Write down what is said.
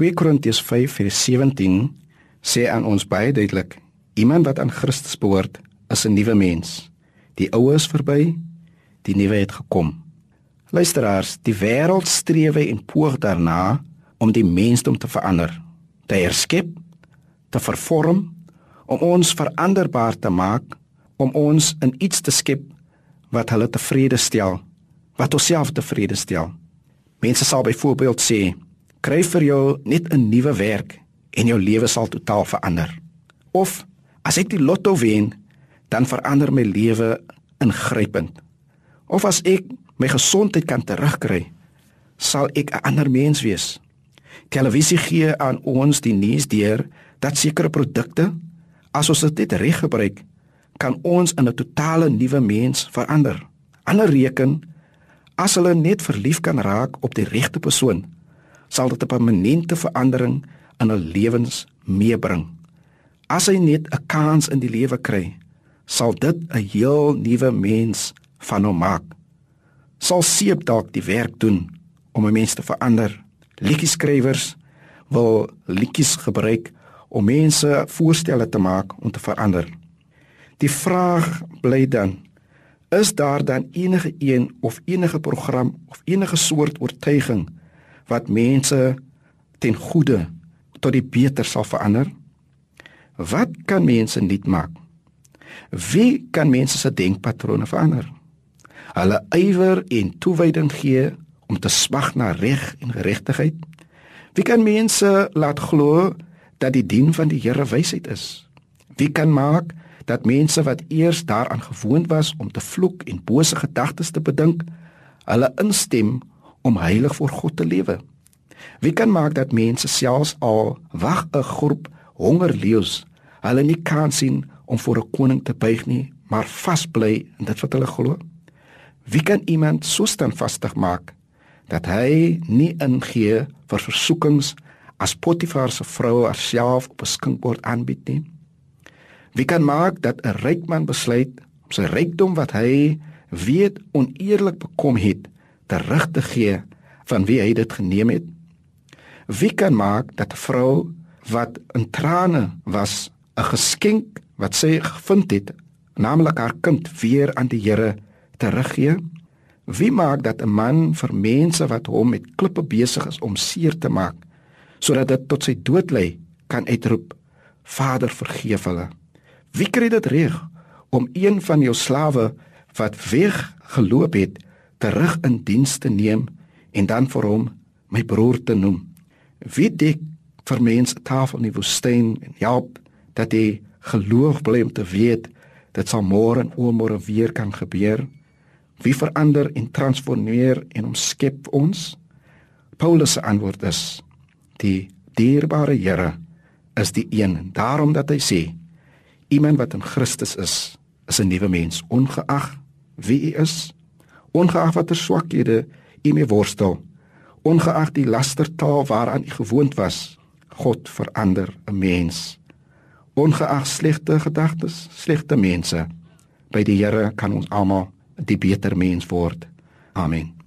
2 Korintiërs 5:17 sê aan ons baie duidelik: Iemand wat aan Christus behoort, is 'n nuwe mens. Die ou is verby, die nuwe het gekom. Luisteraars, die wêreld streef en poog daarna om die mensdom te verander, te herskep, te vervorm, om ons veranderbaar te maak, om ons in iets te skep wat hulle tevrede stel, wat onsself tevrede stel. Mense sal byvoorbeeld sê, kry vir jou net 'n nuwe werk en jou lewe sal totaal verander. Of as ek die lotto wen, dan verander my lewe ingrypend. Of as ek my gesondheid kan terugkry, sal ek 'n ander mens wees. Televisie gee aan ons die nuus deur dat sekere produkte, as ons dit reg gebruik, kan ons in 'n totale nuwe mens verander. Ander reken as hulle net verlief kan raak op die regte persoon, sal dit 'n permanente verandering in hul lewens meebring. As hy net 'n kans in die lewe kry, sal dit 'n heel nuwe mens van hom maak. Sal seep dalk die werk doen om 'n mens te verander. Liedjieskrywers wil liedjies gebruik om mense voorstelle te maak om te verander. Die vraag bly dan: Is daar dan enige een of enige program of enige soort oortuiging wat mense ten goeie tot die beter sal verander? Wat kan mense nuut maak? Wie kan mense se denkpatrone verander? Hulle ywer en toewyding gee om te smag na reg en geregtigheid? Wie kan mense laat glo dat die dien van die Here wysheid is? Wie kan maak dat mense wat eers daaraan gewoond was om te vloek en bose gedagtes te bedink, hulle instem om heilig voor God te lewe? Wie kan maak dat mense selfs al wag 'n groep hongerleeu's hulle nie kan sien om voor 'n koning te buig nie, maar vasbly in dit wat hulle glo? Wie kan iemand so standvastig maak dat hy nie ingee vir versoekings as Potifar se vrou haarself op 'n skinkbord aanbied nie? Wie kan maak dat 'n ryk man besluit om sy rykdom wat hy weet oneerlik bekom het, terug te gee van wie hy dit geneem het? Wie kan maak dat 'n vrou wat in trane was, 'n geskenk wat sy gevind het, naamlik haar kind weer aan die Here teruggee? Wie maak dat 'n man vir mense wat hom met klippe besig is om seer te maak, sodat dit tot sy dood lei, kan uitroep: Vader, vergeef hulle. Wie kry dit reg om een van jou slawe wat weg geloop het, terug in diens te neem en dan vir hom my broer te noem? Wie dek vir mense tafel in die woestyn en help dat jy geloof bly om te weet dit sal môre en oormôre weer kan gebeur? Wie verander en transformeer en omskep ons? Paulus se antwoord is: Die dierbare Here is die een en daarom dat hy sê: Iemand wat in Christus is, is 'n nuwe mens, ongeag wie hy is, ongeag watter swakhede hy mee worstel ongeag die lastertaal waaraan u gewoond was god verander 'n mens. Ongeag slegte gedagtes slegte mense by die Here kan ons almal die beter mens word. Amen